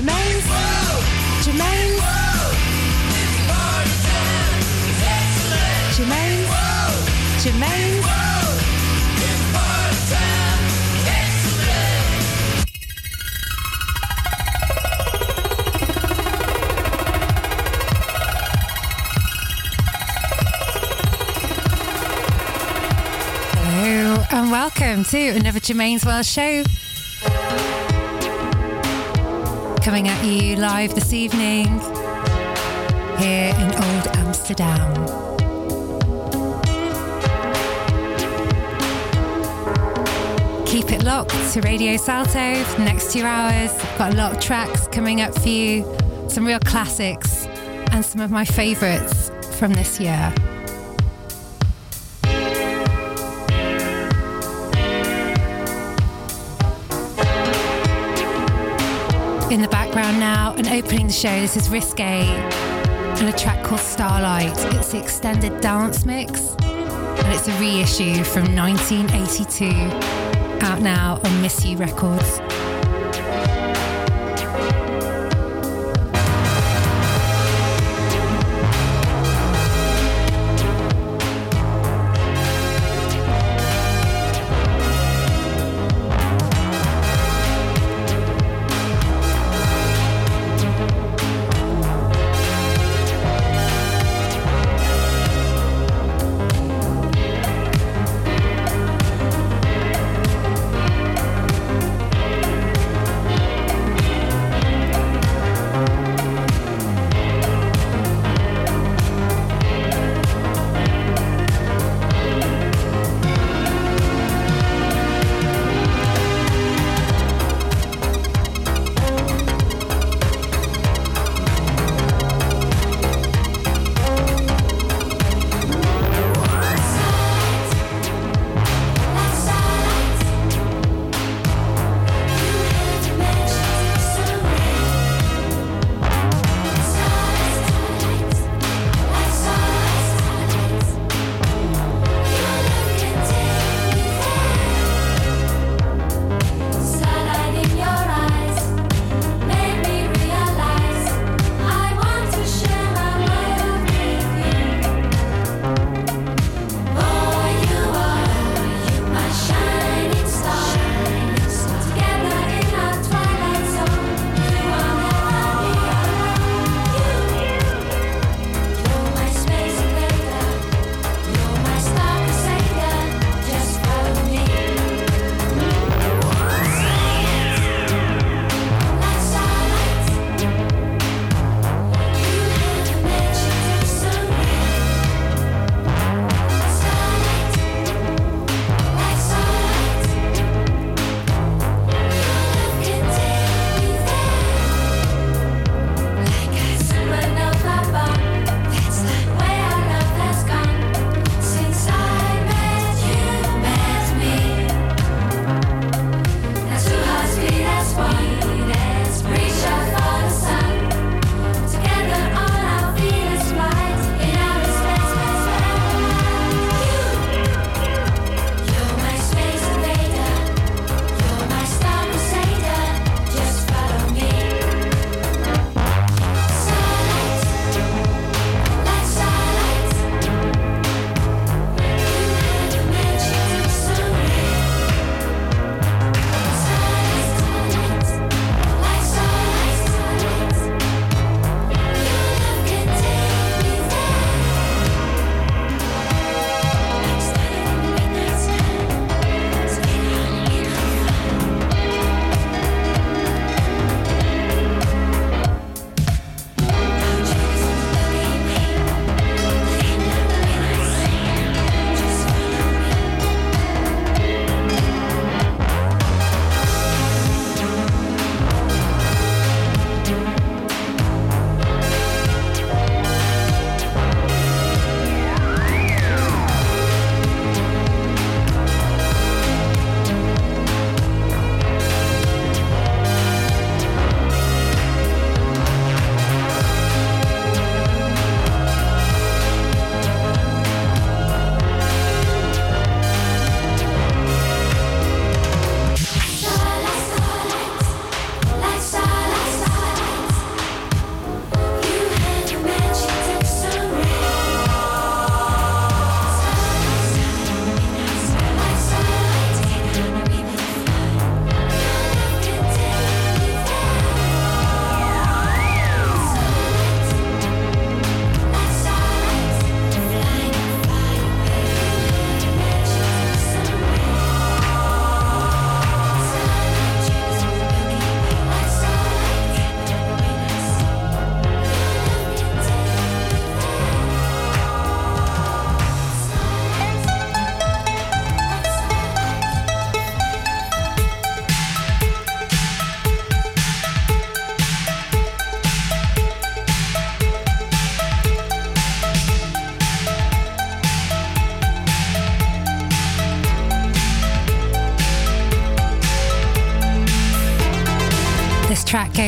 Germaine's. Germaine's. Germaine's. Germaine's. Hello and welcome to another Germaine's World show. Coming at you live this evening here in Old Amsterdam. Keep it locked to Radio Salto for the next two hours. Got a lot of tracks coming up for you, some real classics, and some of my favourites from this year. In the background now and opening the show, this is Risque and a track called Starlight. It's the extended dance mix and it's a reissue from 1982 out now on Miss You Records.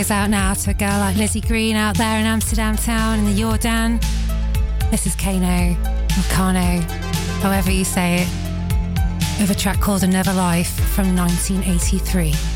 Goes out now to a girl like Lizzie Green out there in Amsterdam town in the Jordaan. This is Kano, or Kano, however you say it, with a track called Another Life from 1983.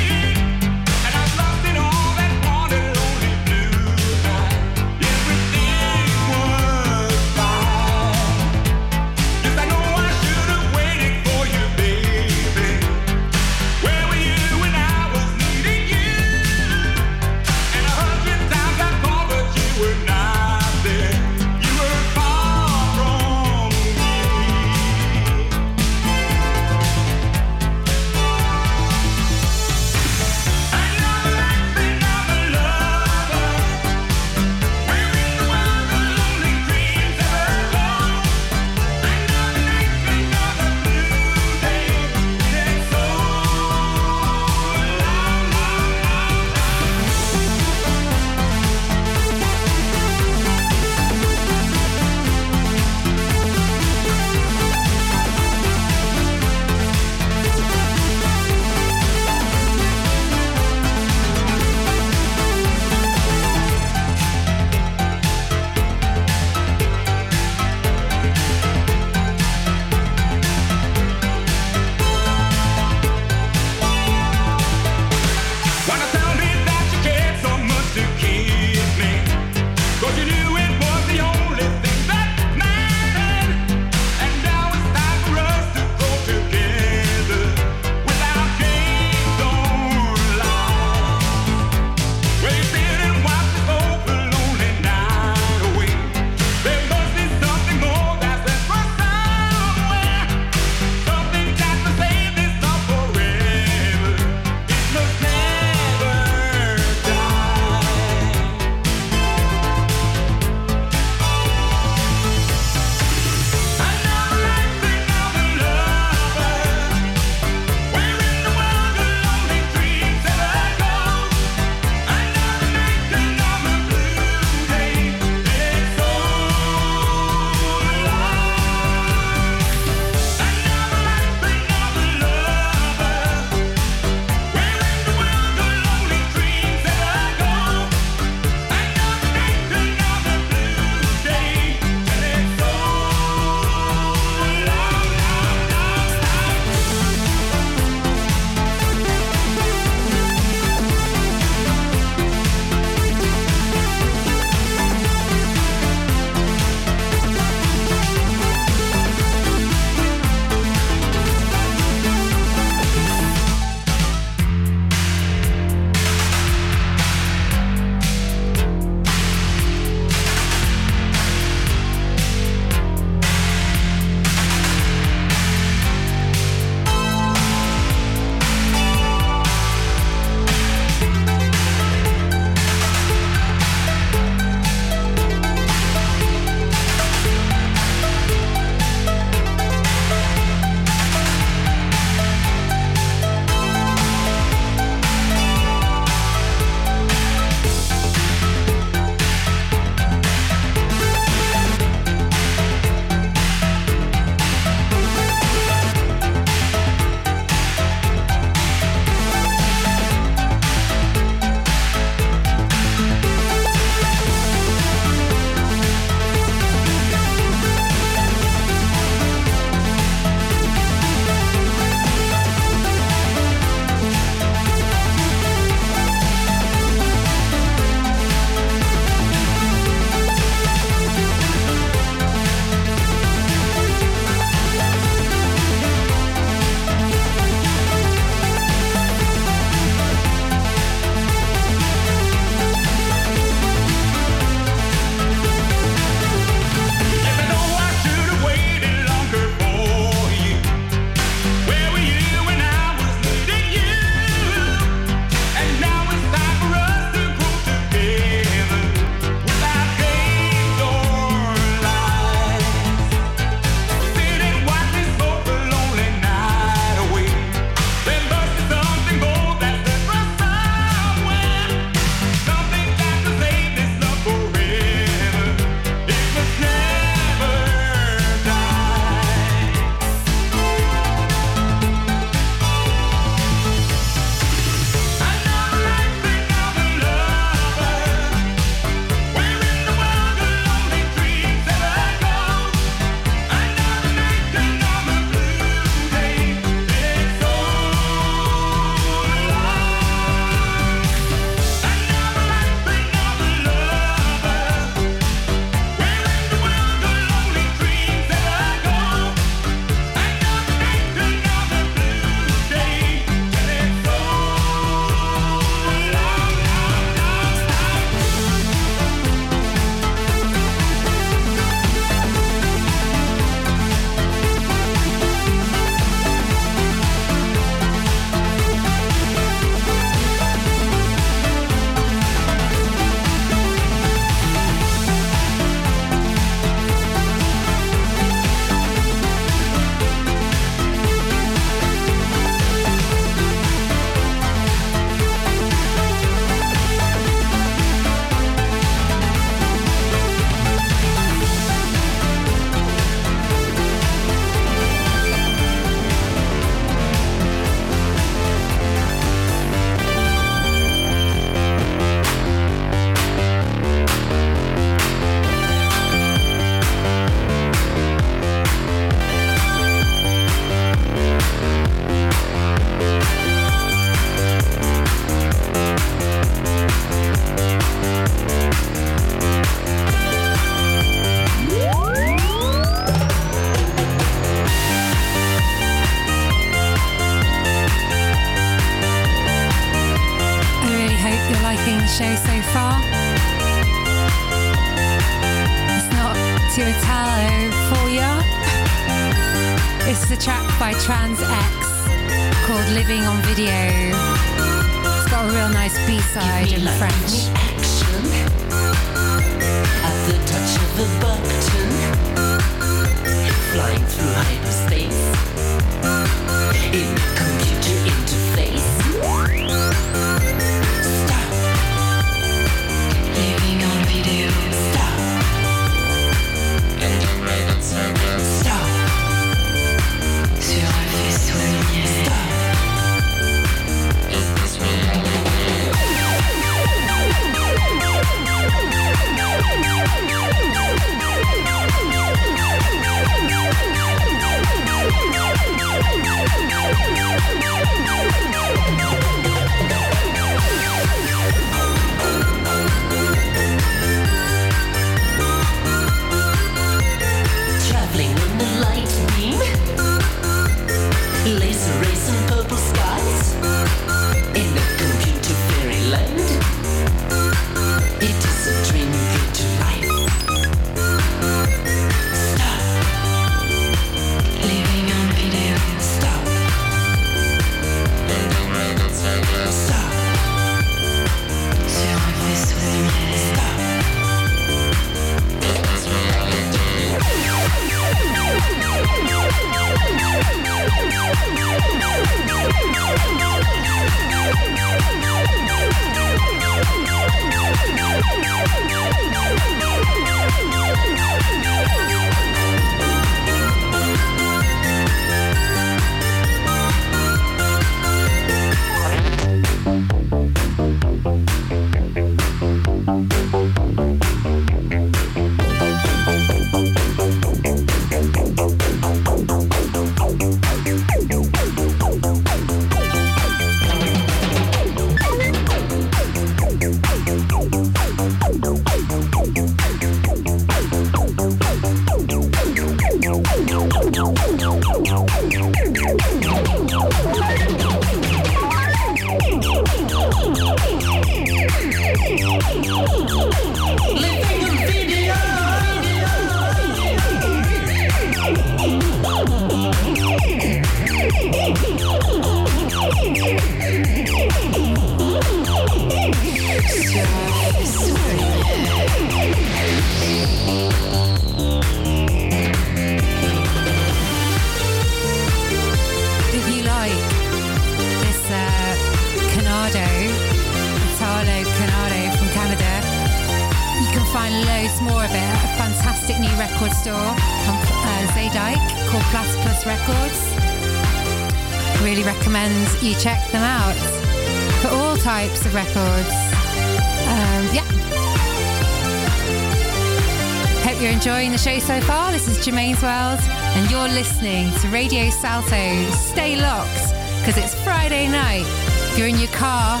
Germaine's World, and you're listening to Radio Salto. Stay locked, because it's Friday night. If you're in your car,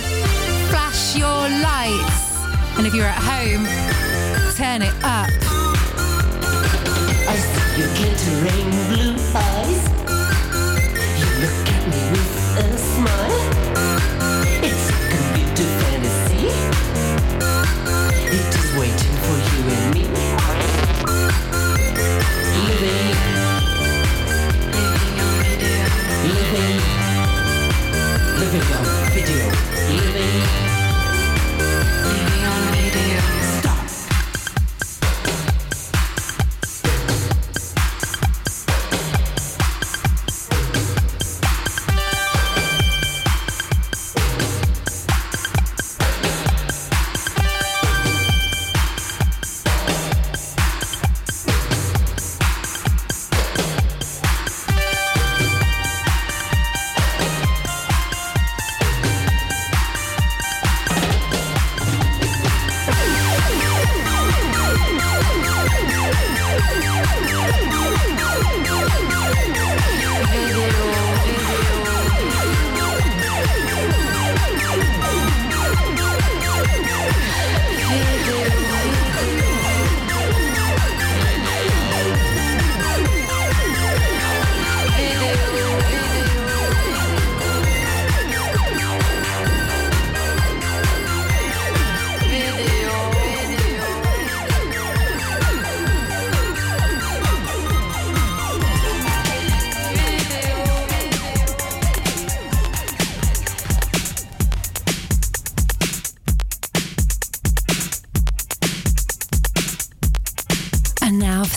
flash your lights. And if you're at home, turn it up. I see your glittering blue eyes. Individual video. Living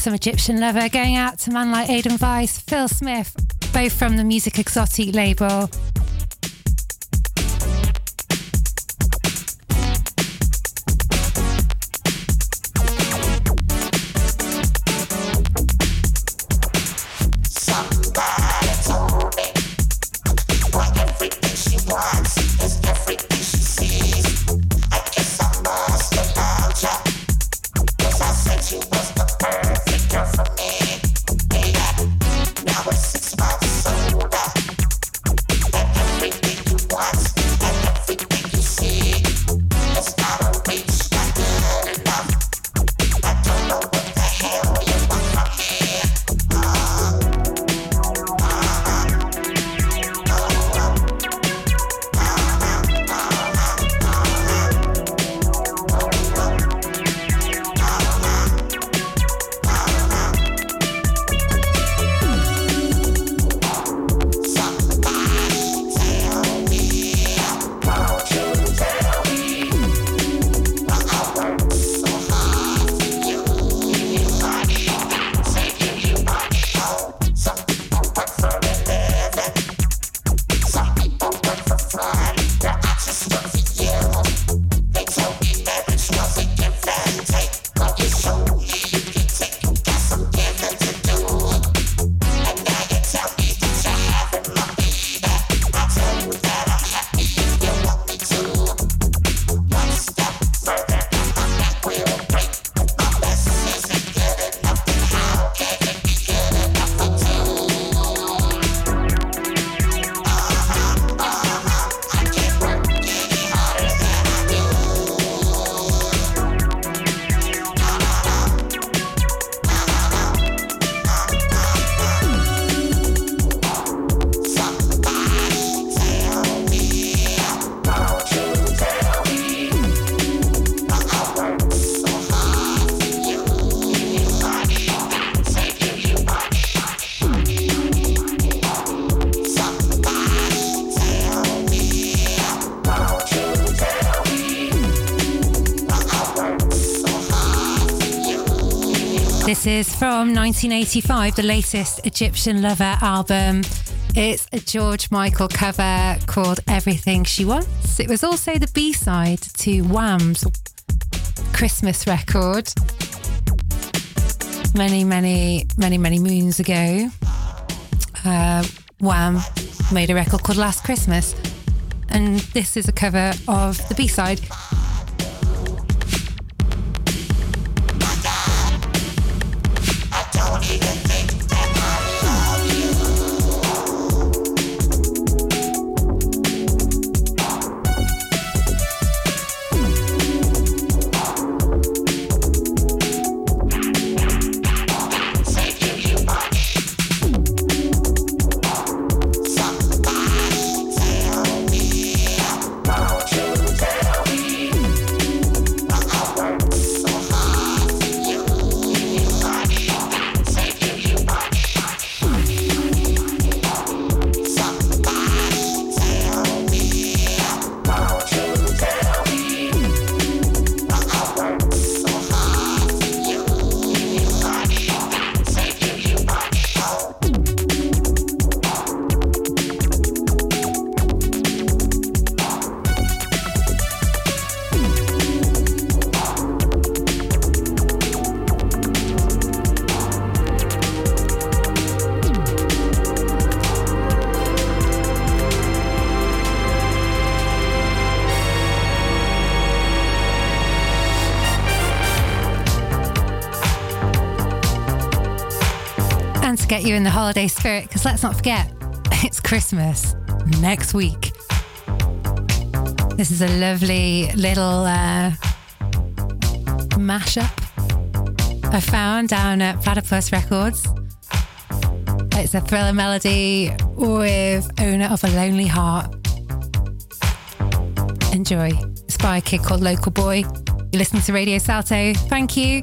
some Egyptian lover going out to man like Aidan Weiss, Phil Smith, both from the Music Exotic label. Is from 1985, the latest Egyptian Lover album. It's a George Michael cover called Everything She Wants. It was also the B side to Wham's Christmas record many, many, many, many moons ago. Uh, Wham made a record called Last Christmas, and this is a cover of the B side. You in the holiday spirit because let's not forget, it's Christmas next week. This is a lovely little uh, mashup I found down at Platypus Records. It's a thriller melody with Owner of a Lonely Heart. Enjoy. It's by a kid called Local Boy. You're listening to Radio Salto. Thank you.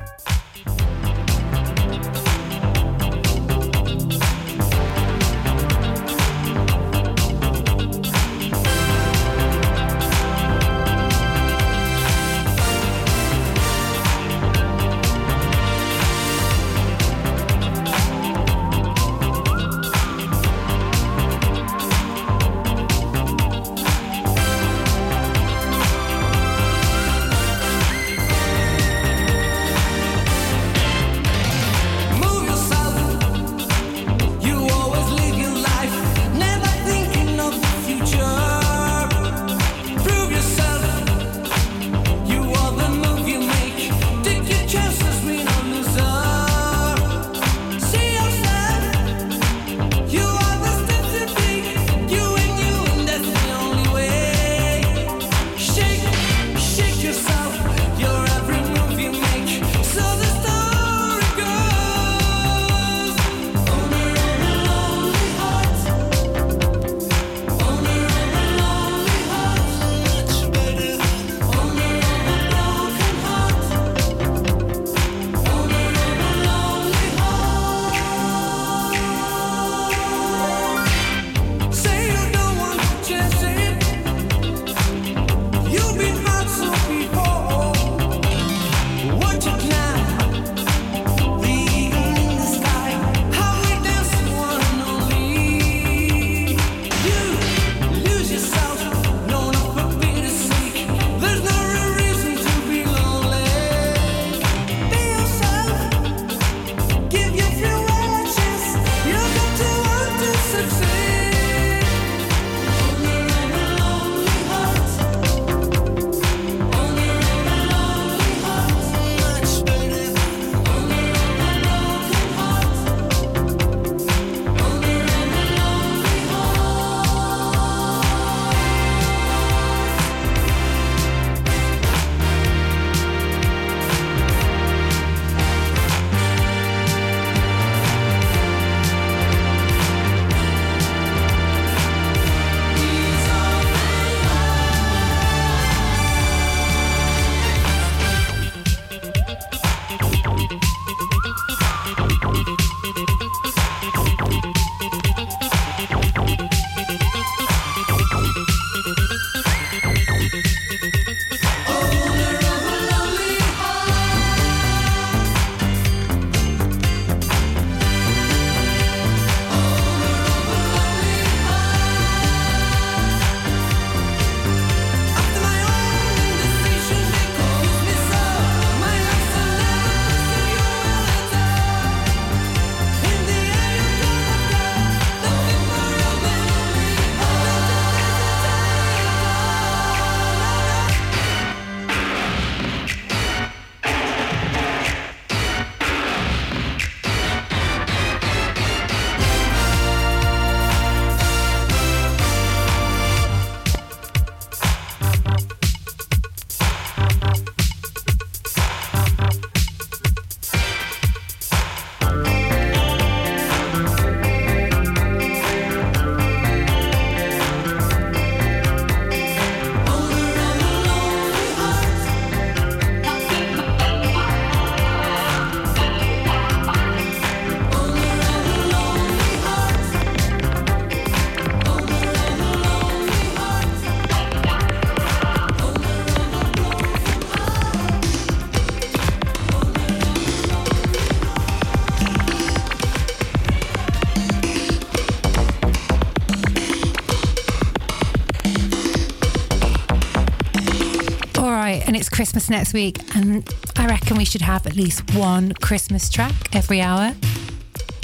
Christmas next week, and I reckon we should have at least one Christmas track every hour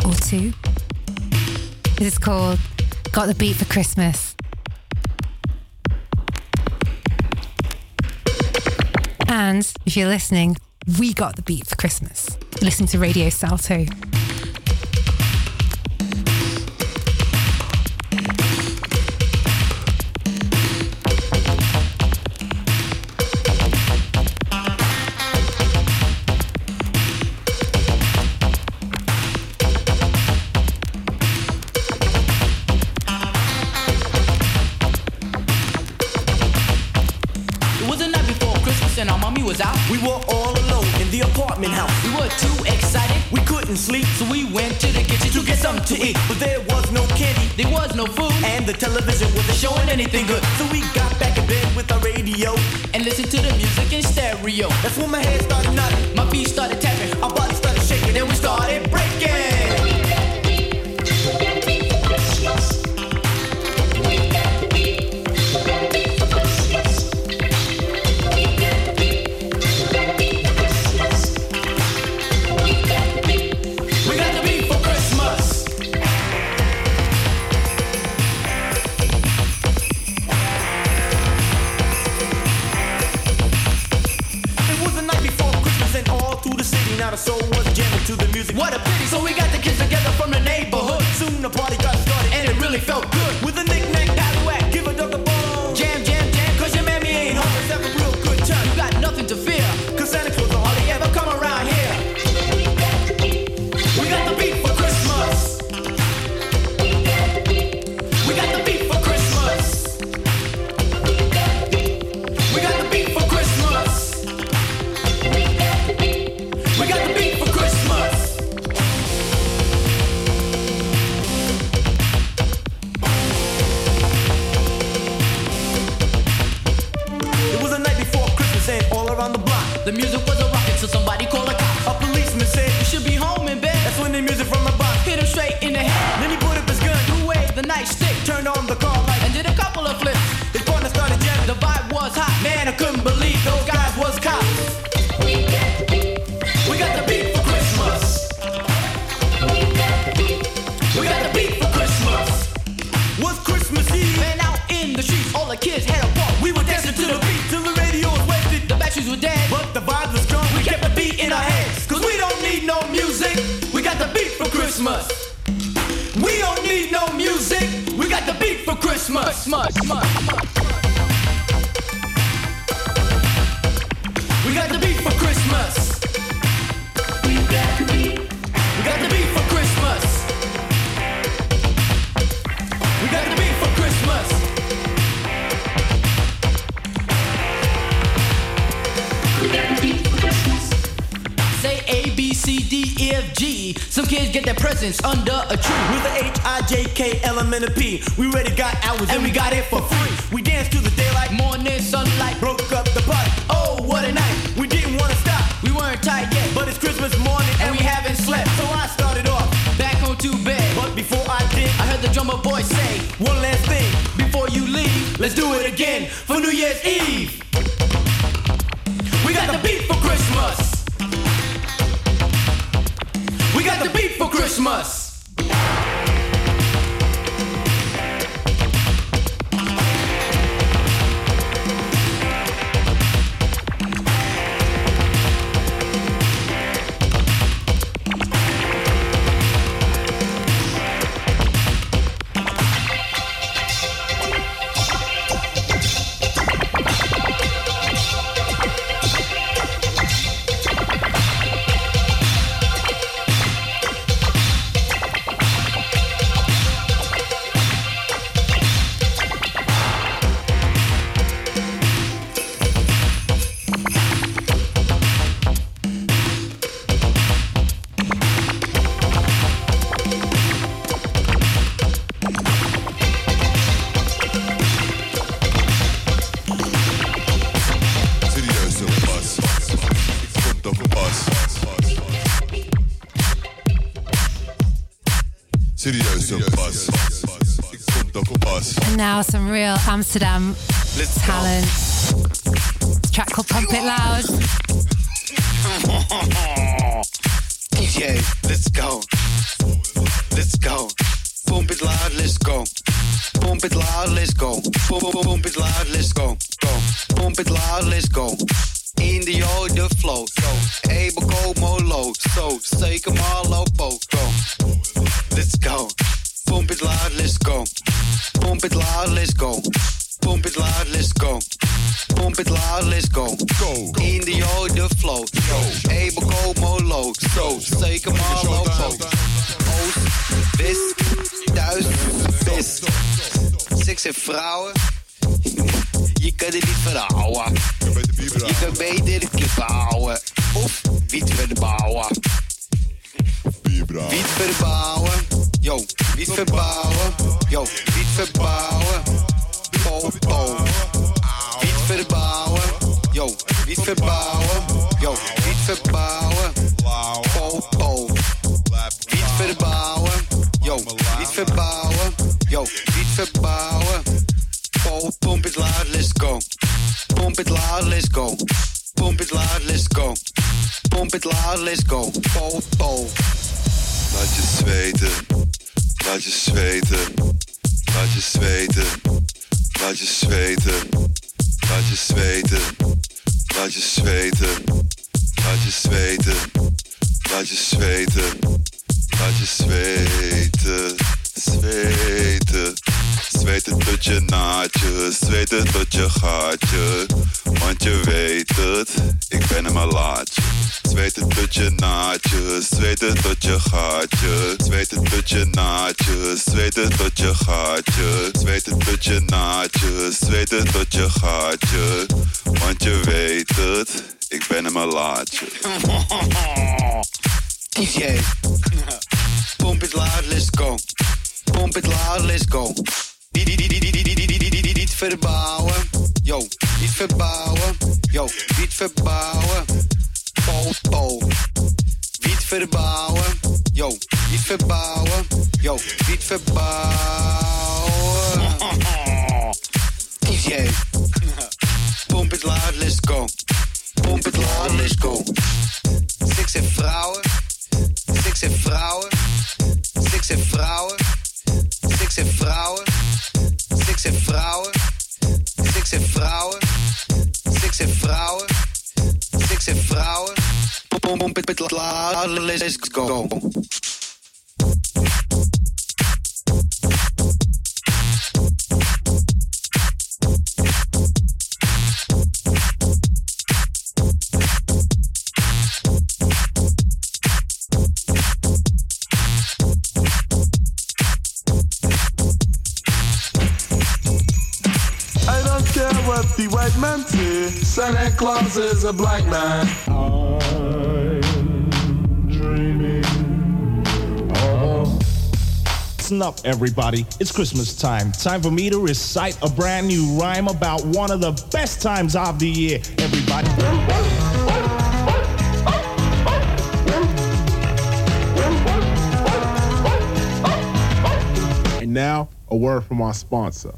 or two. This is called Got the Beat for Christmas. And if you're listening, we got the beat for Christmas. Listen to Radio Salto. now some real Amsterdam Let's talent. track called Pump It Loud. Flow. Able como low. Zo. Zeker maar lopo. Oost, west, thuis, west. Seks en vrouwen. Je kan het niet verhouden. Je kan beter de club houden. Of wiet verbouwen. Wiet verbouwen. Yo, wiet verbouwen. Yo, wiet verbouwen. Po, po. Wiet verbouwen. Yo, wiet verbouwen. Pump it loud, let's go. Pump it loud, let's go. Pump it loud, let's go. Po, po. Laat je zweten, laat je zweten, laat je zweten, laat je zweten, laat je zweten, laat je zweten, laat je zweten, laat je zweten, laat je zweten, zweten. Zweten tot je naadje, zweten tot je gaatje. Want je weet het, ik ben een malaatje. Zweten tot je naadje, zweten tot je gaatje. Zweten tot je naadje, zweten tot je gaatje. Zweten tot je naadje, zweten tot je gaatje. Want je weet het, ik ben een malaatje. DJ. Pump it loud, let's go. Pump it loud, let's go. Niet, verbouwen. Yo, niet verbouwen. Yo, niet verbouwen. Po, po. Niet verbouwen. Yo, niet verbouwen. Yo, niet verbouwen. DJ. Pump it loud, let's go. Pump it loud, let's go. Seks en vrouwen. Seks en vrouwen. Seks en vrouwen. Seks en vrouwen. Seks en vrouwen. Seks en vrouwen. Seks en vrouwen. Seks en vrouwen. Pom pom pit pit la. I the white man say. Santa Claus is a black man. Listen up, everybody. It's Christmas time. Time for me to recite a brand new rhyme about one of the best times of the year. Everybody. And now, a word from our sponsor.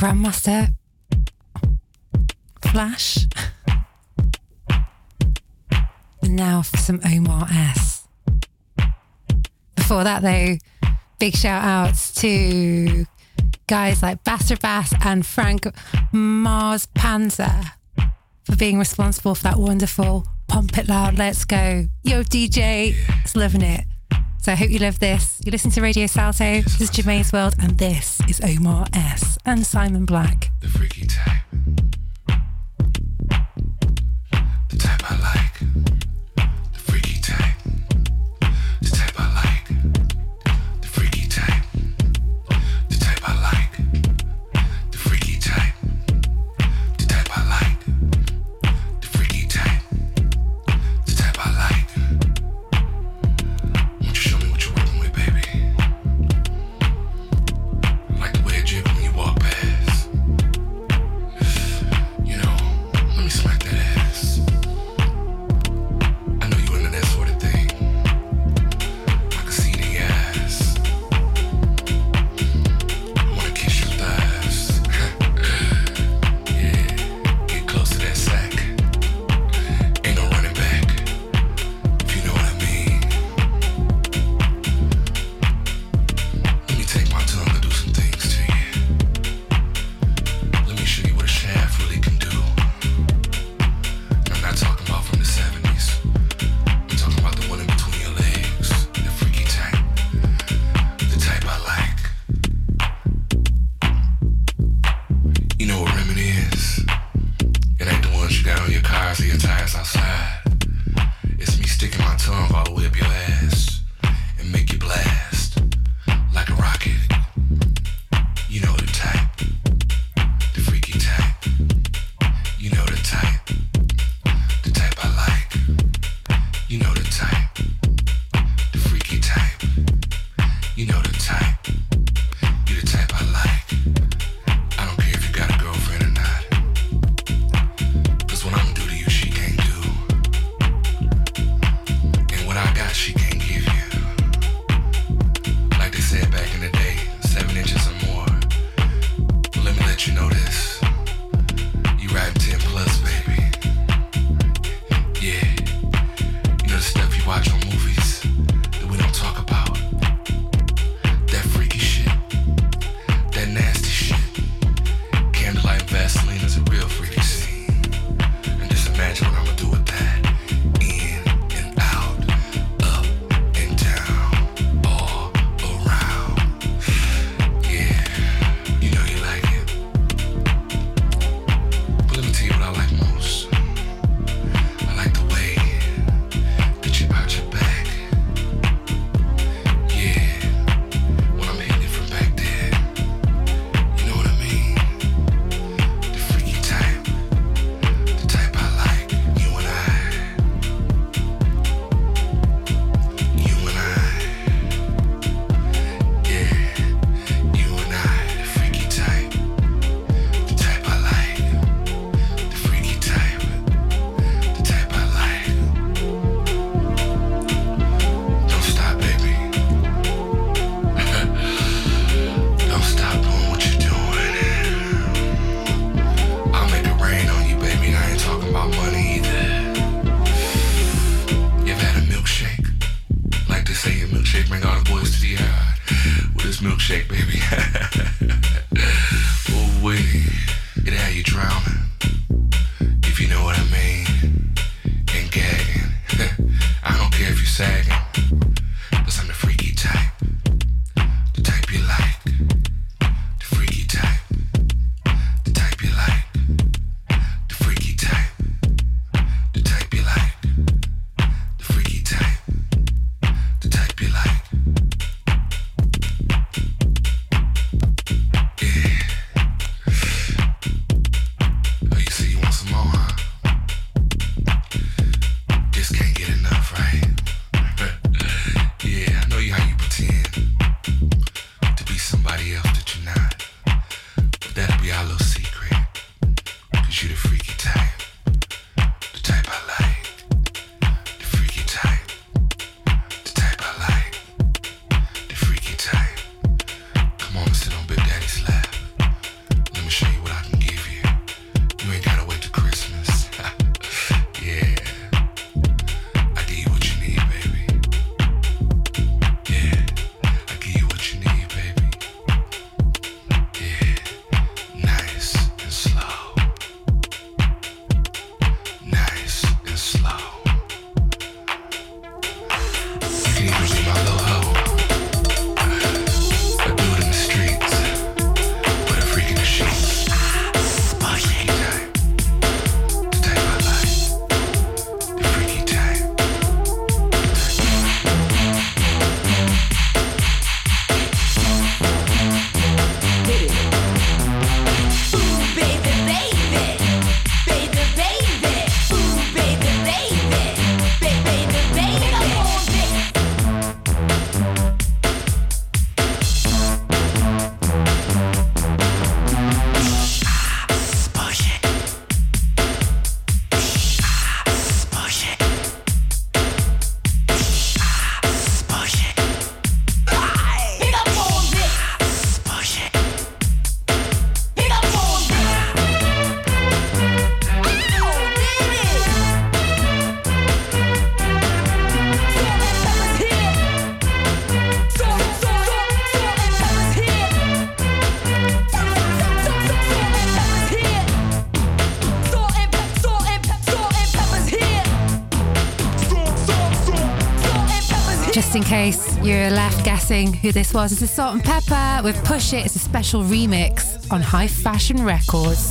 Grandmaster, Flash, and now for some Omar S. Before that, though, big shout outs to guys like Basser Bass and Frank Mars Panzer for being responsible for that wonderful Pump It Loud, Let's Go. Yo, DJ, it's loving it. So I hope you love this. You listen to Radio Salto. This is Germaine's World, and this is Omar S. and Simon Black. The Freaky Time. You're left guessing who this was. It's a Salt-N-Pepa with Push It. It's a special remix on High Fashion Records.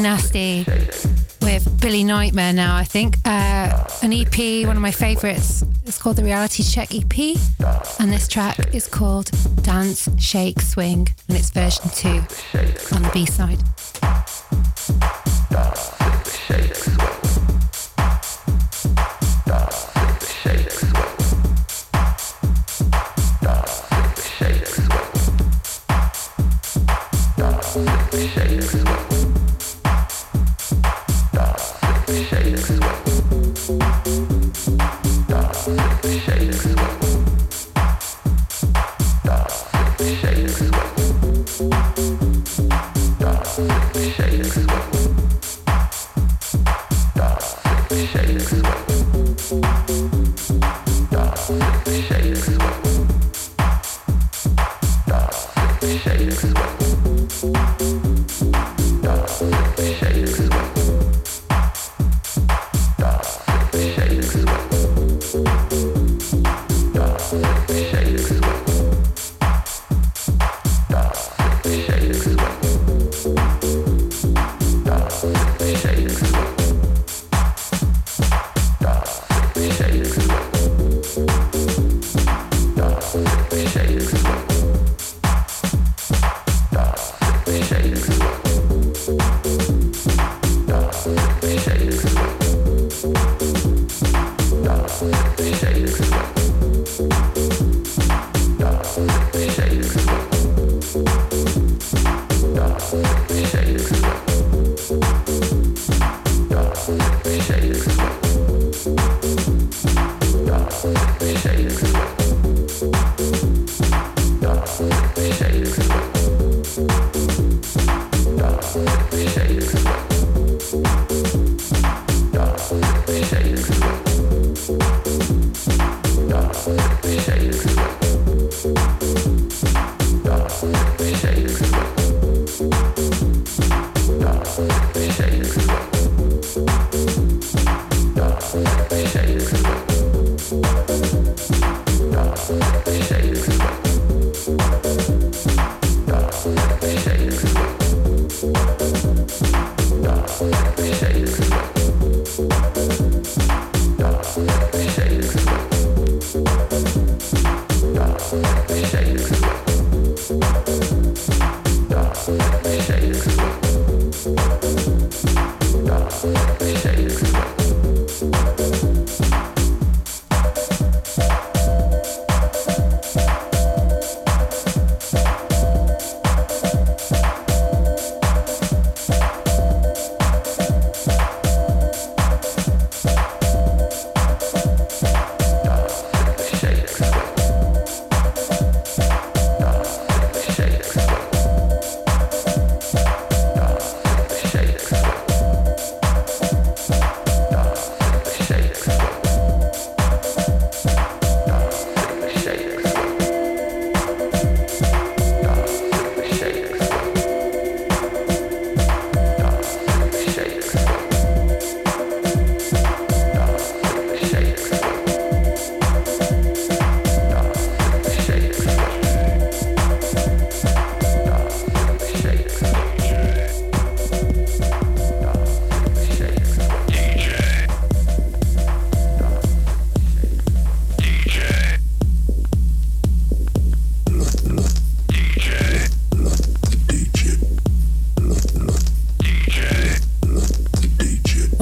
Nasty with Billy Nightmare now, I think. Uh, an EP, one of my favorites. It's called the Reality Check EP. And this track is called Dance, Shake, Swing. And it's version two on the B side.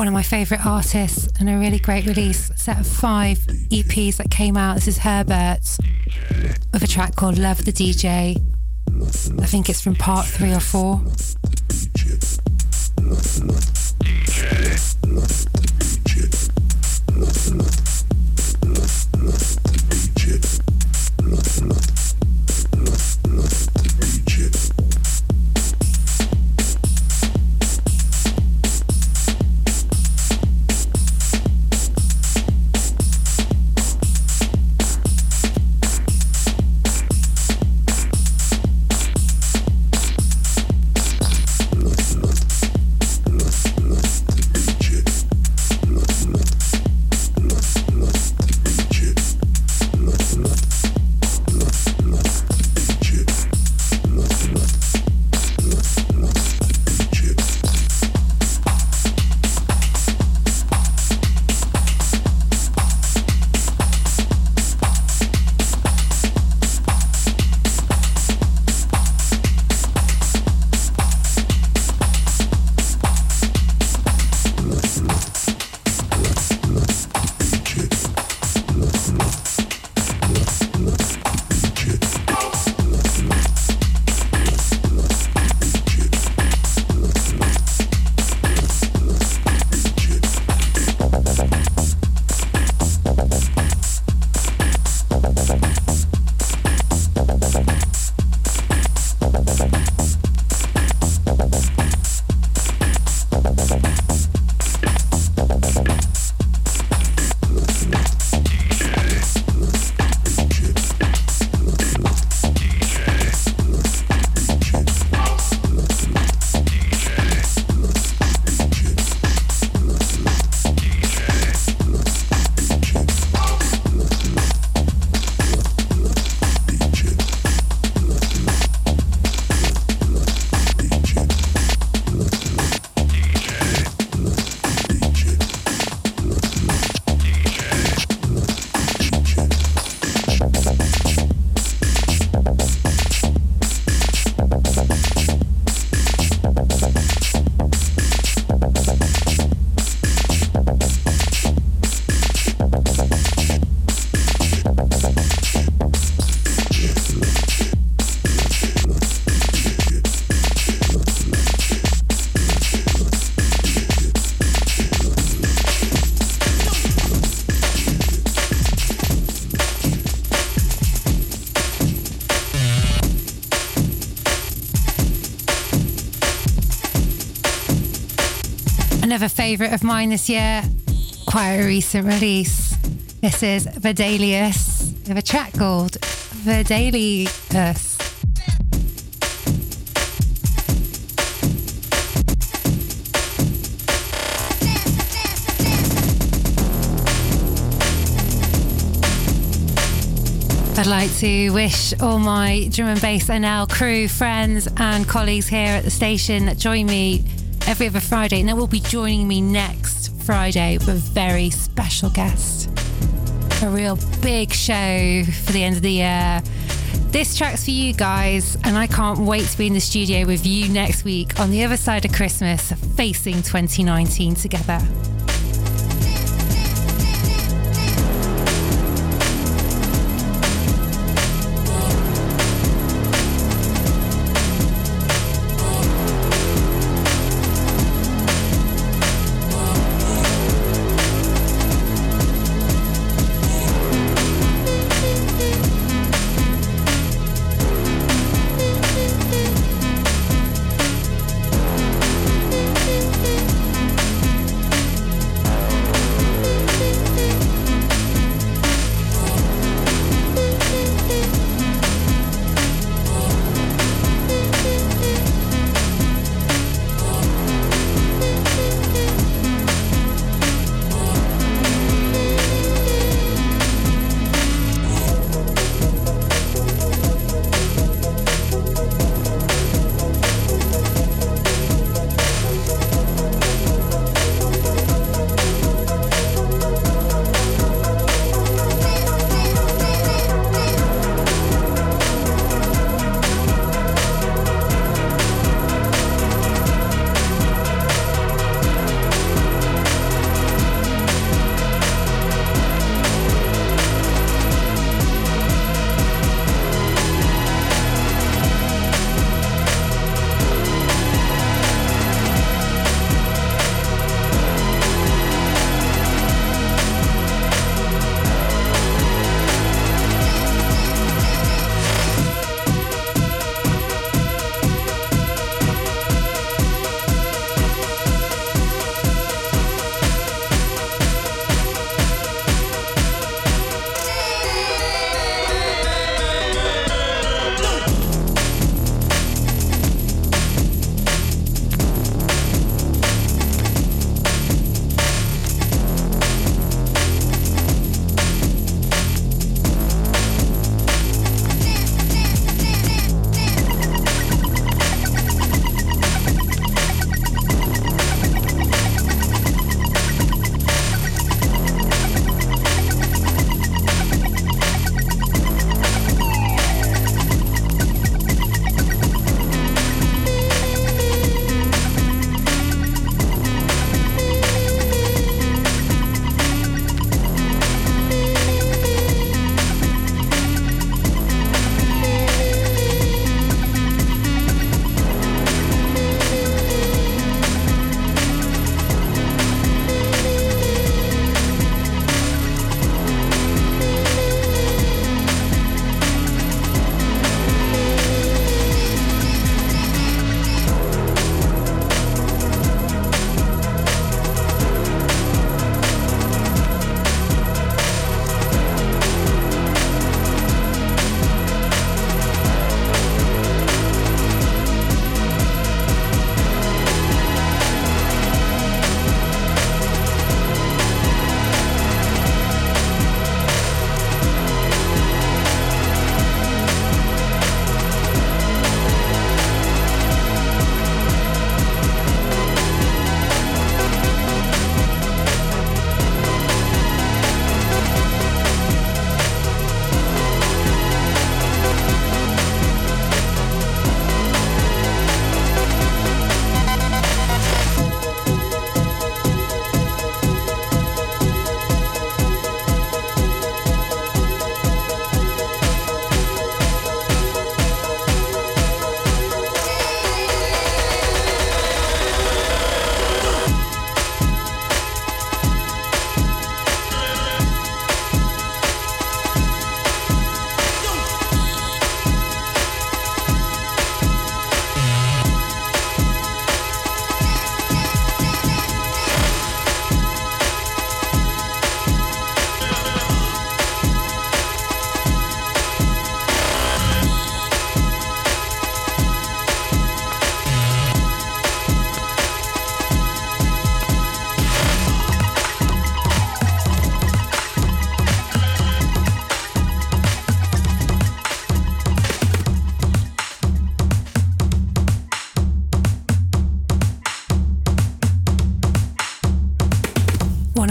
One of my favourite artists and a really great release set of five EPs that came out. This is Herbert with a track called Love the DJ. I think it's from part three or four. Another favourite of mine this year, quite a recent release. This is Verdalius with a track called Verdalius. I'd like to wish all my drum and bass NL crew, friends, and colleagues here at the station that join me every other Friday, and that will be joining me next Friday with a very special guest. A real big show for the end of the year. This track's for you guys, and I can't wait to be in the studio with you next week on the other side of Christmas, facing 2019 together.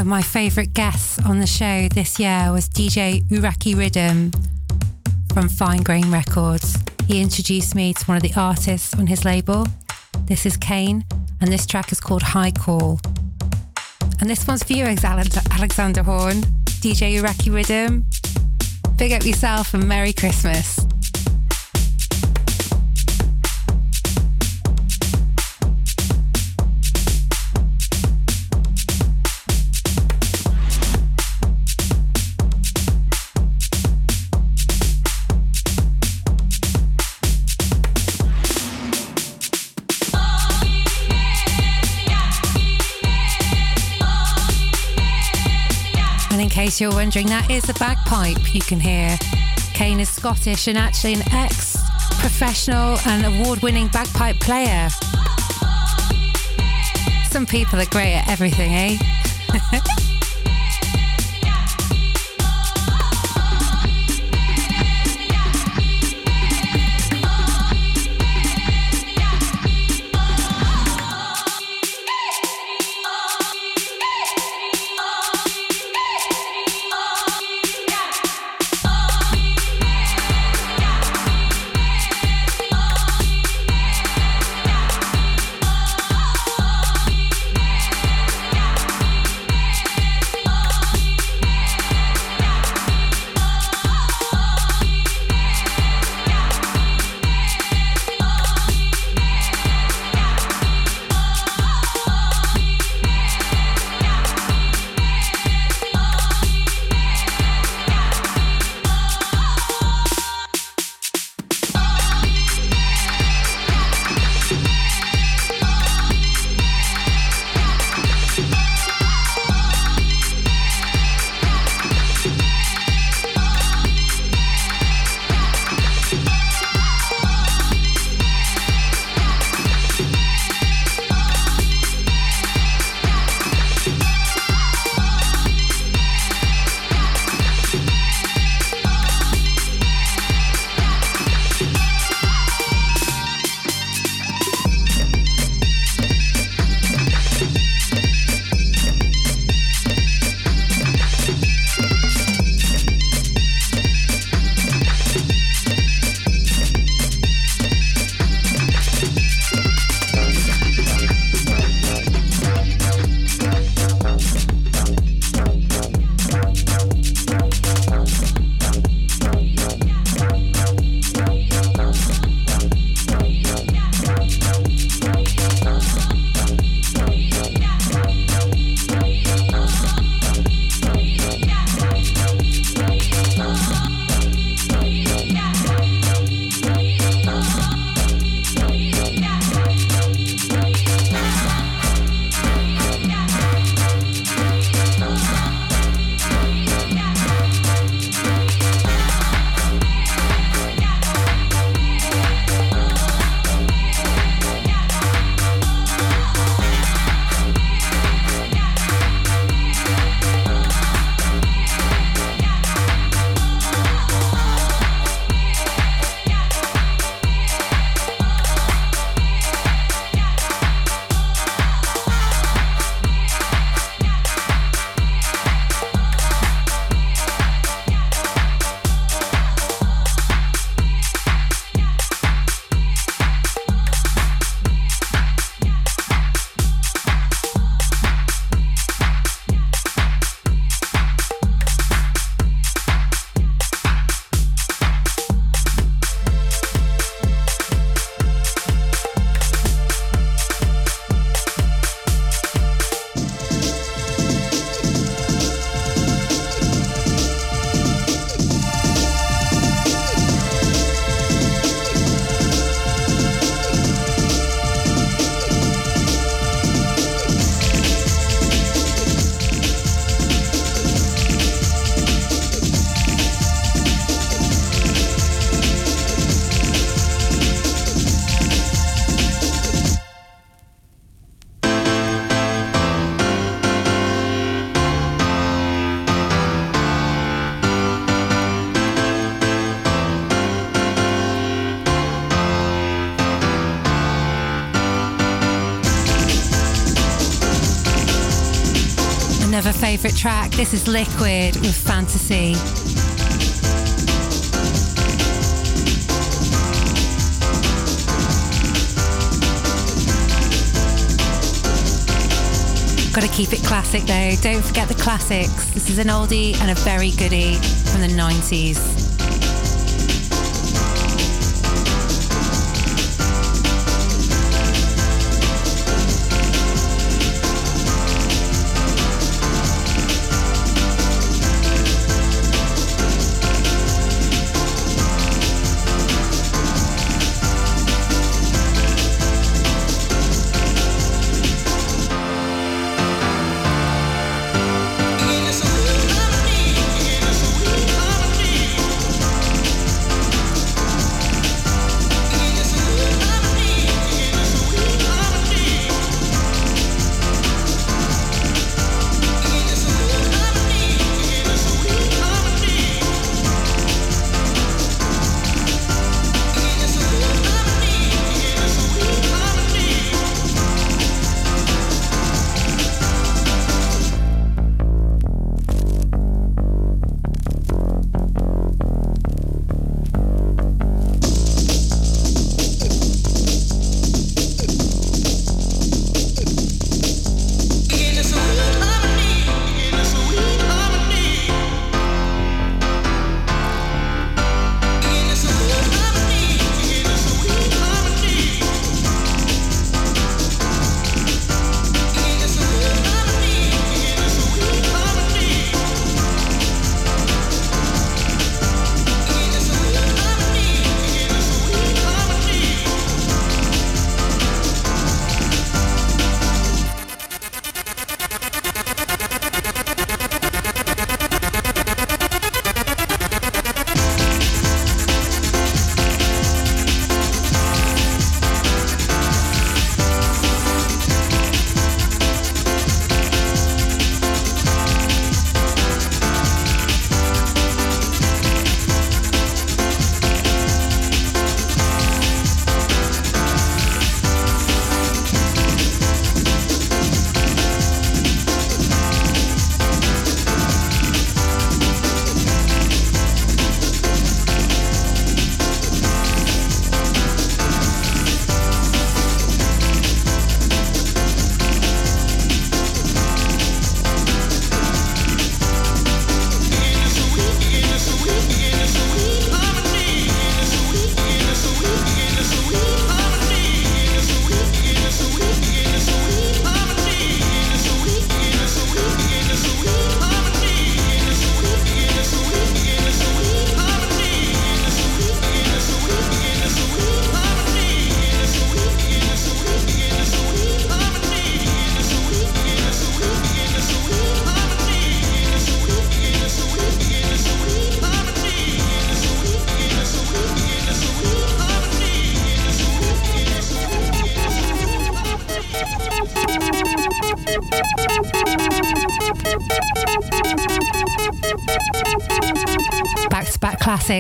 My favourite guests on the show this year was DJ Uraki Rhythm from Fine Grain Records. He introduced me to one of the artists on his label. This is Kane, and this track is called High Call. And this one's for you, Alex- Alexander Horn, DJ Uraki Rhythm. Big up yourself and Merry Christmas. Case you're wondering, that is a bagpipe you can hear. Kane is Scottish and actually an ex professional and award winning bagpipe player. Some people are great at everything, eh? favourite track. This is Liquid with Fantasy. Got to keep it classic though. Don't forget the classics. This is an oldie and a very goodie from the 90s.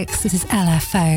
This is LFO.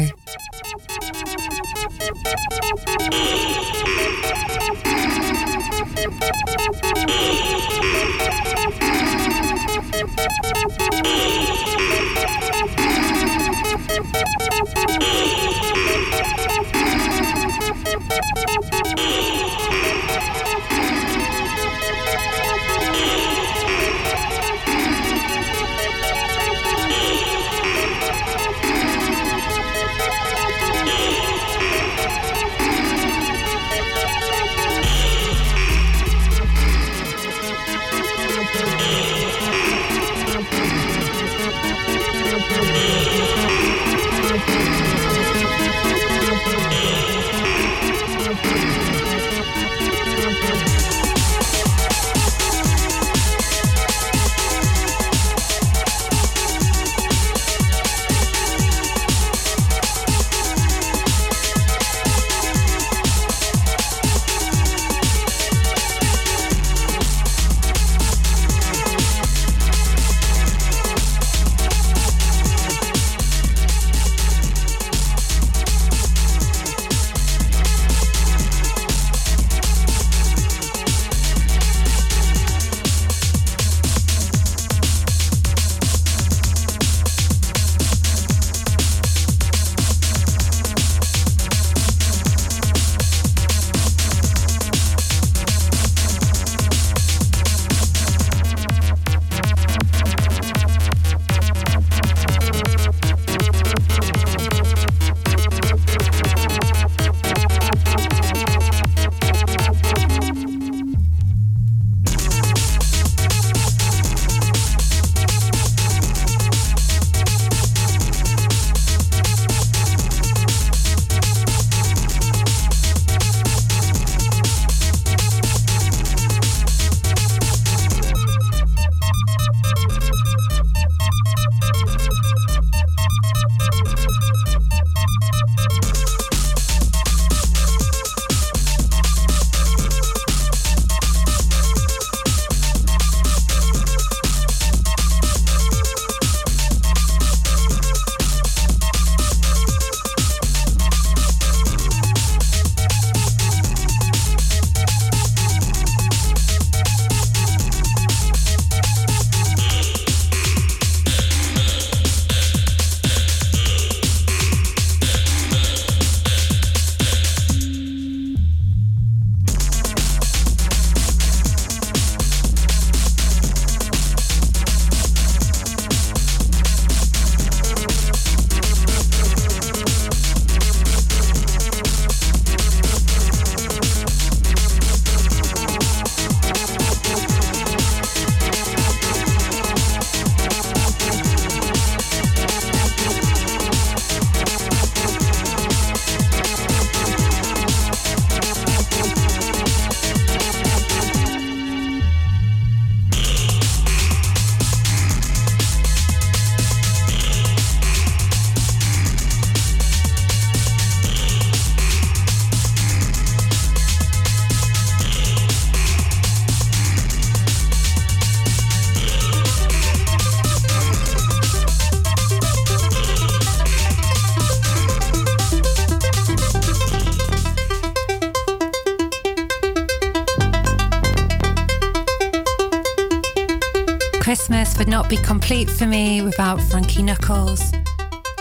Complete for me without Frankie Knuckles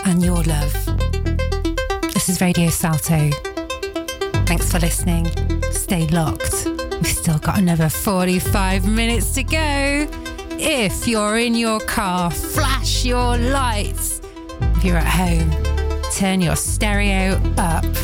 and your love. This is Radio Salto. Thanks for listening. Stay locked. We've still got another 45 minutes to go. If you're in your car, flash your lights. If you're at home, turn your stereo up.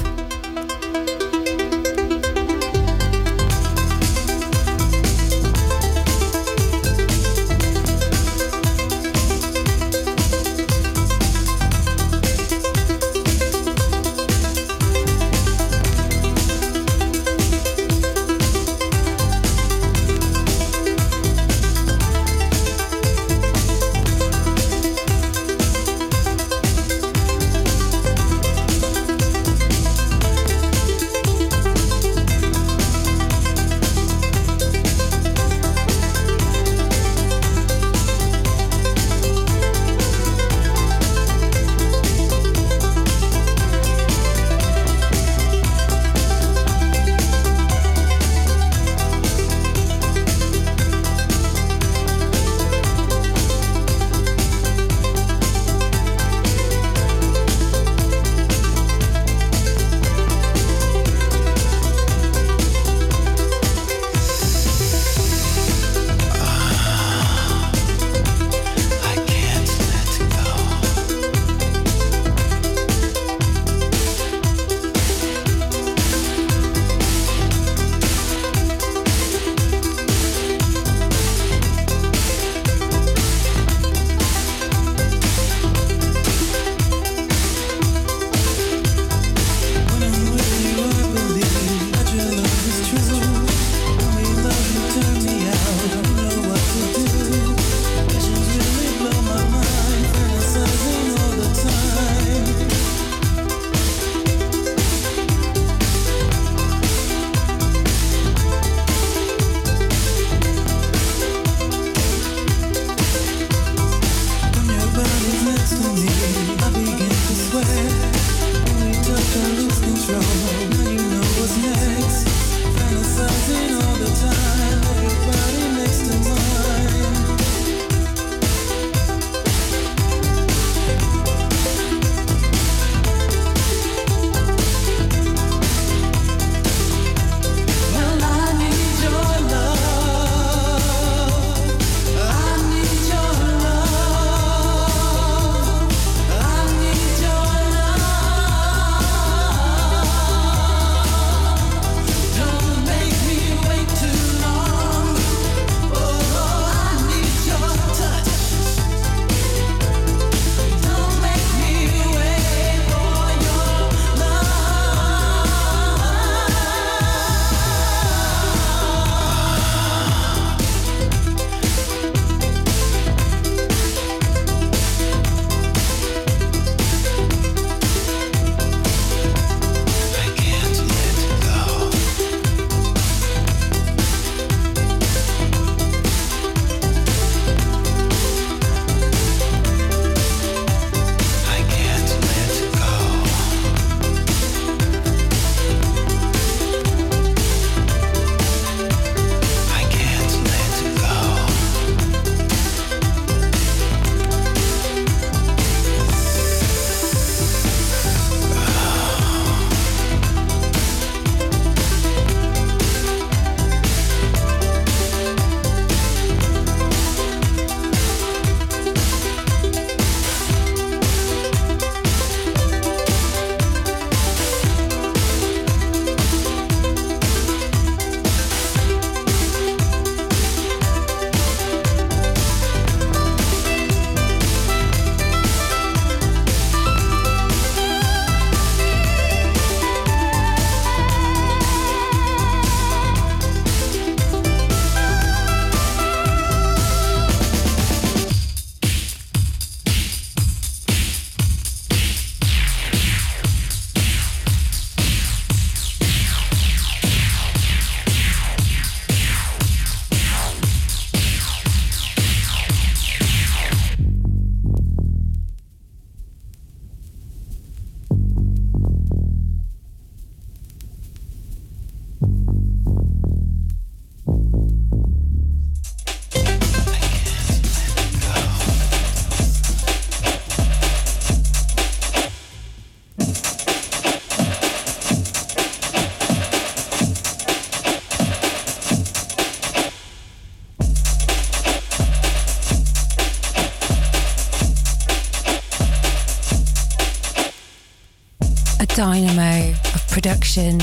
Production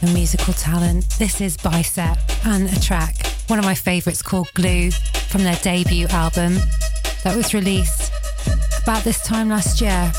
and musical talent. This is Bicep and a track, one of my favourites called Glue from their debut album that was released about this time last year.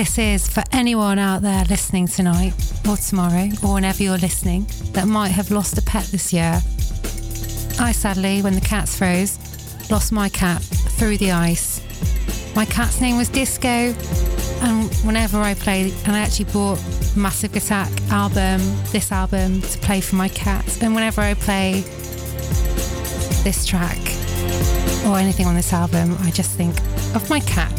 This is for anyone out there listening tonight or tomorrow or whenever you're listening that might have lost a pet this year. I sadly, when the cats froze, lost my cat through the ice. My cat's name was Disco, and whenever I play, and I actually bought Massive Attack album, this album, to play for my cat, and whenever I play this track or anything on this album, I just think of my cat.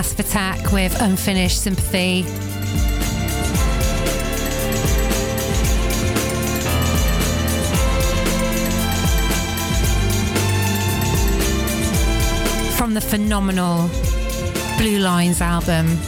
Massive Attack with Unfinished Sympathy. From the phenomenal Blue Lines album.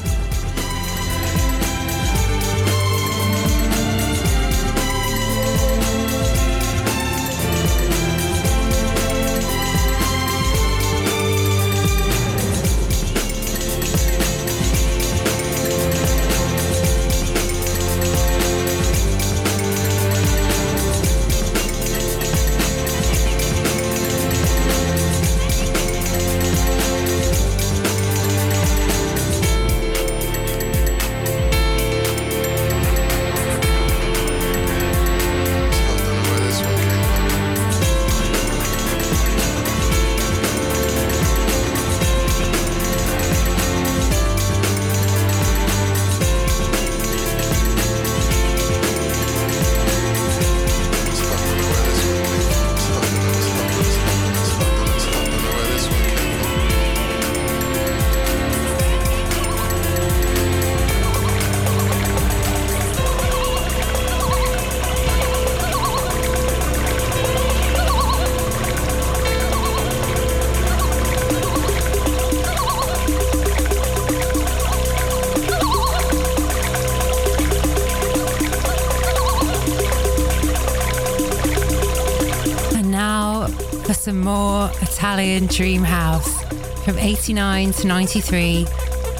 Italian Dream House from 89 to 93.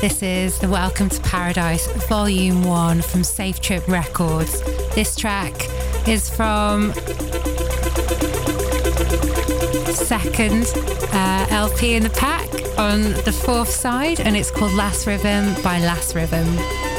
This is the Welcome to Paradise Volume 1 from Safe Trip Records. This track is from second uh, LP in the pack on the fourth side, and it's called Last Rhythm by Last Rhythm.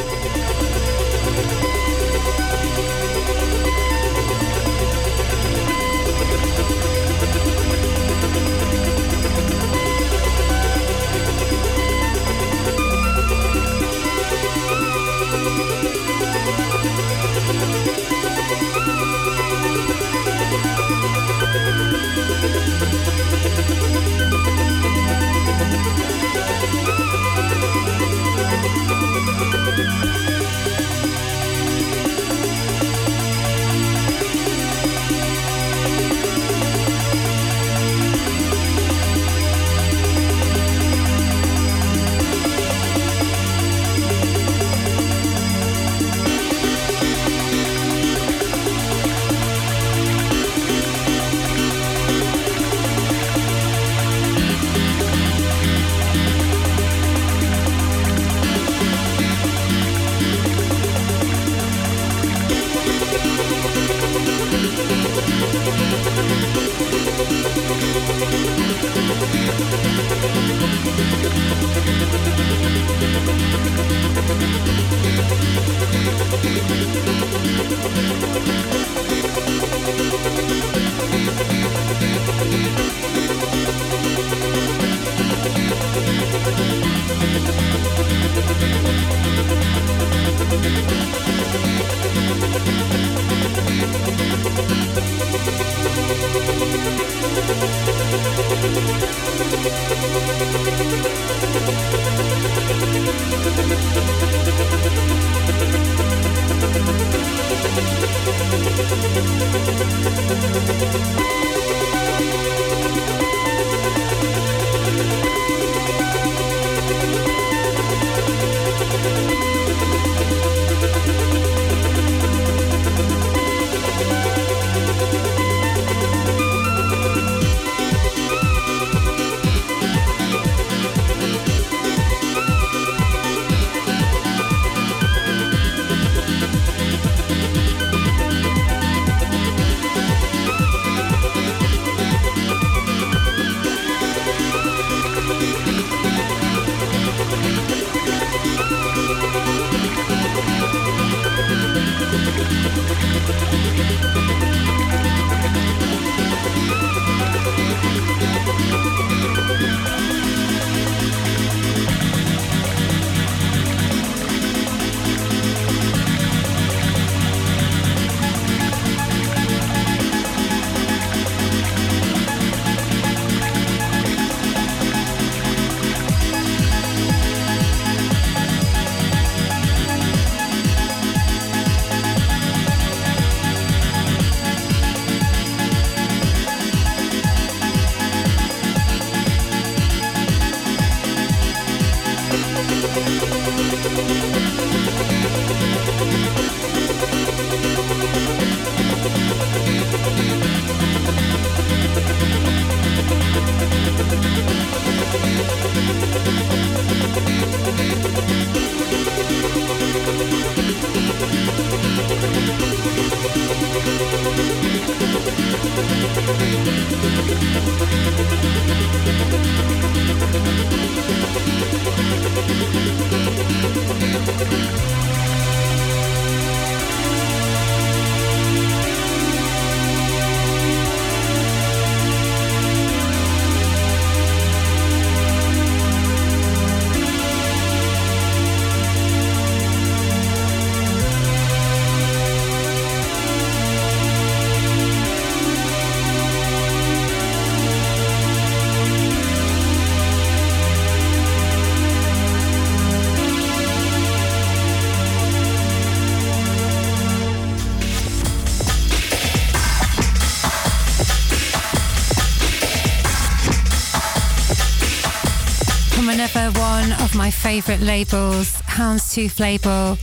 Another one of my favourite labels, Houndstooth label.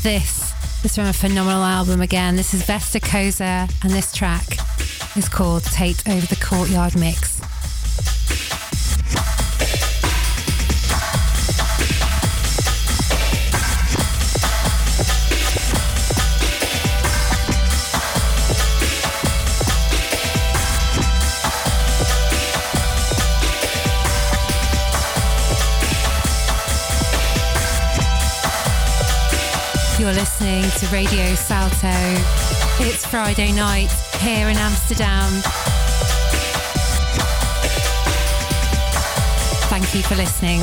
This is from a phenomenal album again. This is Vesta Koza, and this track is called Tate Over the Courtyard Mix. To Radio Salto. It's Friday night here in Amsterdam. Thank you for listening.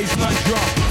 baseline drop.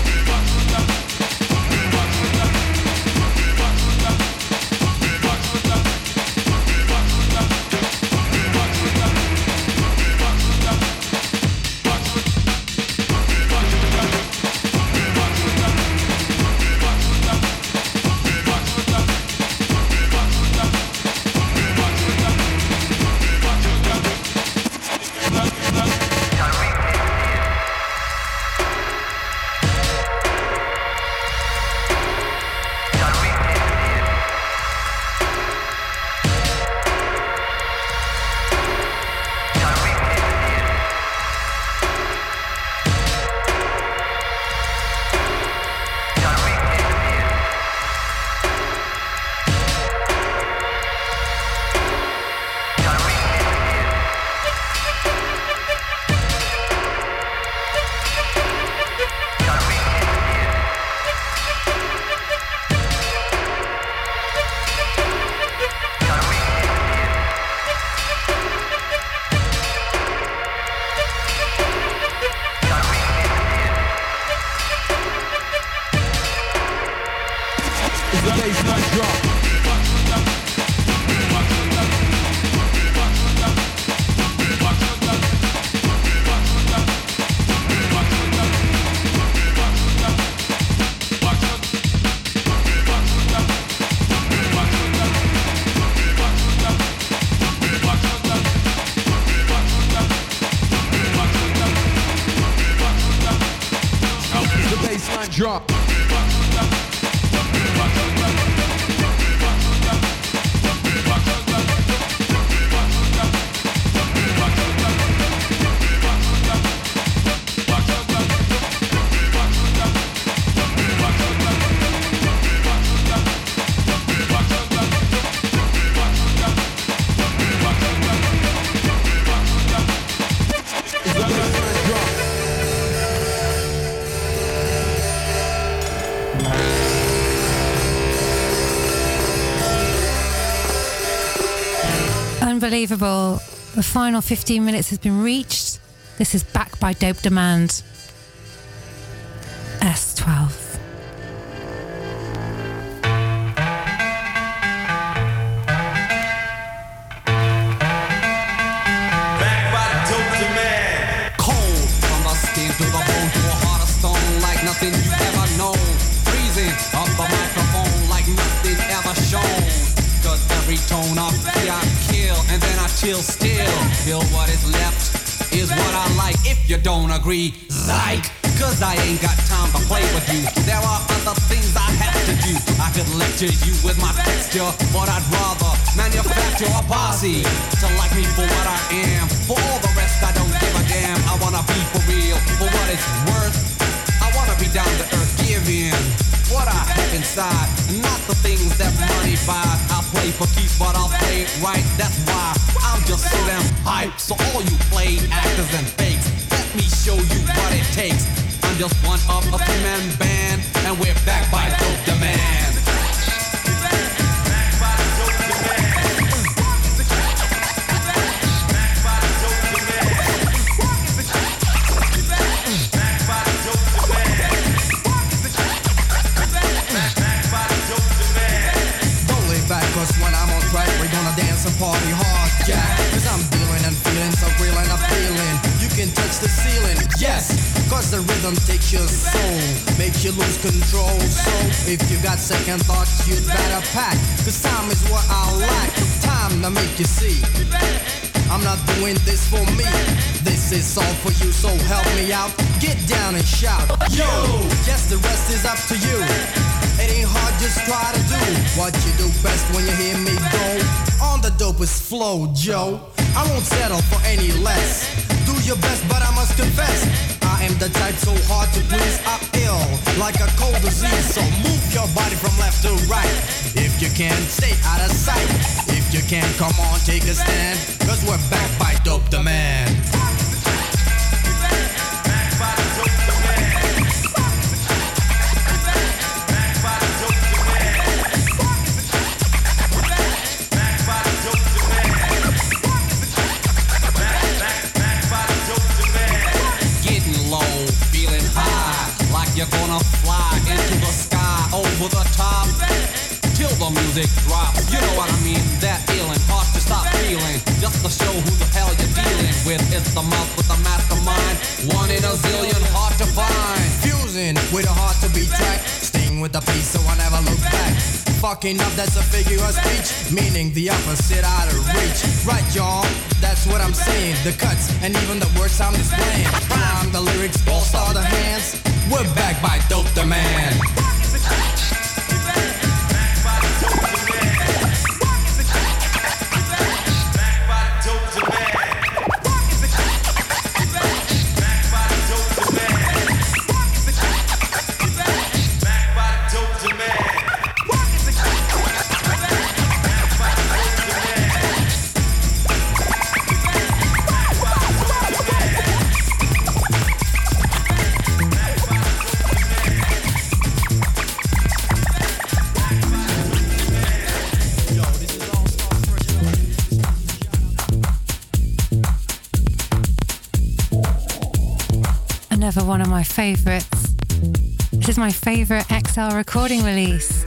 Unbelievable. The final 15 minutes has been reached. This is back by Dope Demand. Your soul, makes you lose control. So if you got second thoughts, you'd better pack. Cause time is what I lack. Time to make you see. I'm not doing this for me. This is all for you, so help me out. Get down and shout. Yo! Yes, the rest is up to you. It ain't hard, just try to do what you do best when you hear me go. On the dopest flow, Joe. I won't settle for any less. Do your best, but I must confess. I am the type so hard to please. I ill like a cold disease. So move your body from left to right. If you can, stay out of sight. If you can, come on, take a stand. Cause we're back by Dope Demand. Getting music drops, you know what I mean? That feeling, hard to stop feeling. Just to show who the hell you're dealing with. It's the mouth with the mastermind. One in a zillion, hard to find. Fusing with a heart to be tracked. Staying with the peace, so I never look back. Fucking up, that's a figure of speech, meaning the opposite out of reach. Right, y'all, that's what I'm saying. The cuts and even the words I'm displaying. Rhyme, the lyrics, all star the hands. We're back by Dope Demand. Another favorites. This is my favorite XL recording release.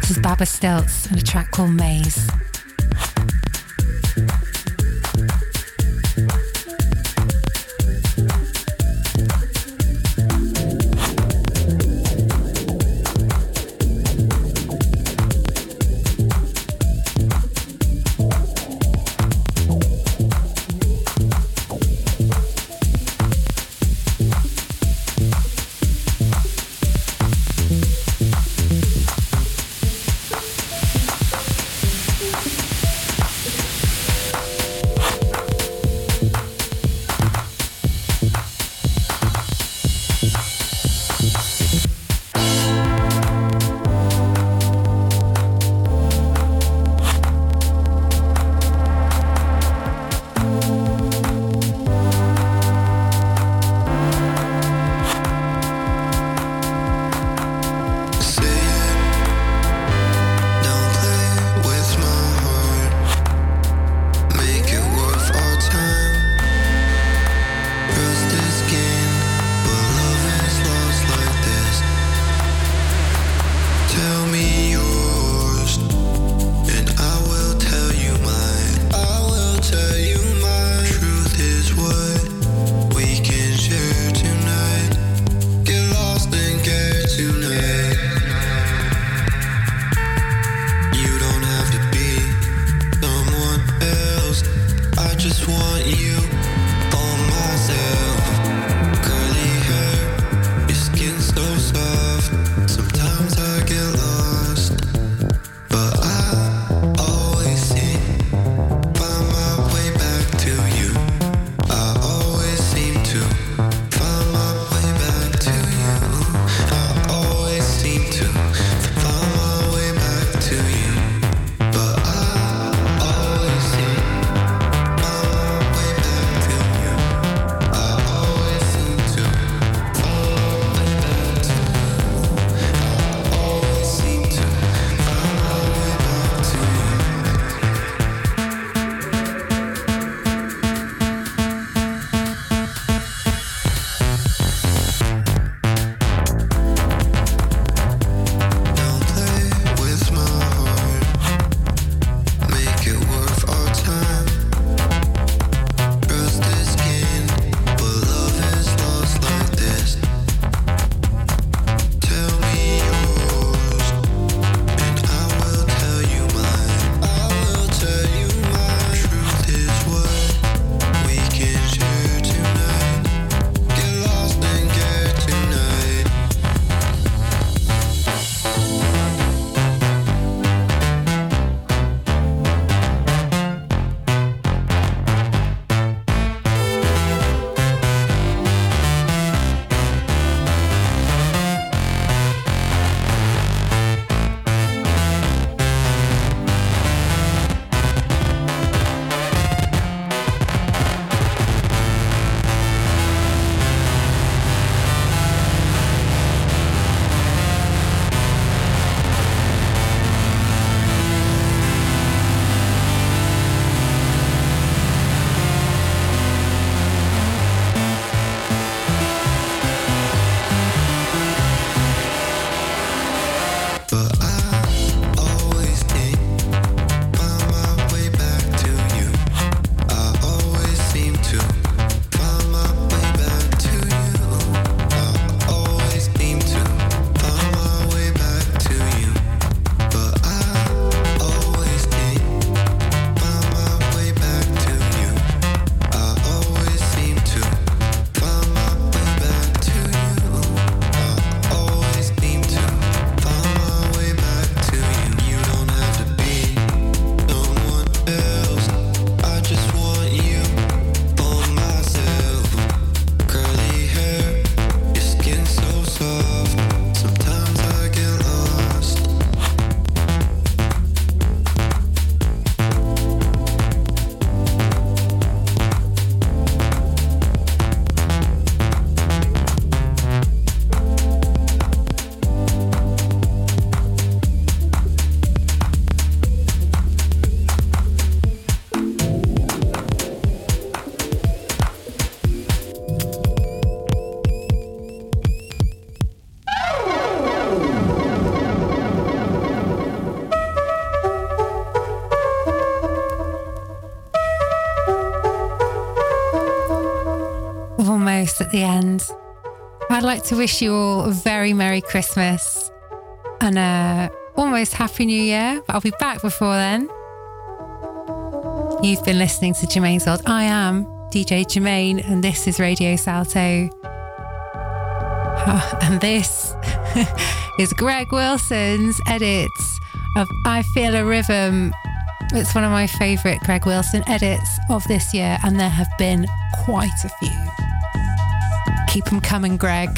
This is Baba Stiltz and a track called Maze. Like to wish you all a very Merry Christmas and a almost Happy New Year. But I'll be back before then. You've been listening to Germaine's World. I am DJ Jermaine, and this is Radio Salto. Ah, And this is Greg Wilson's edits of I Feel a Rhythm. It's one of my favourite Greg Wilson edits of this year, and there have been quite a few. Keep them coming, Greg.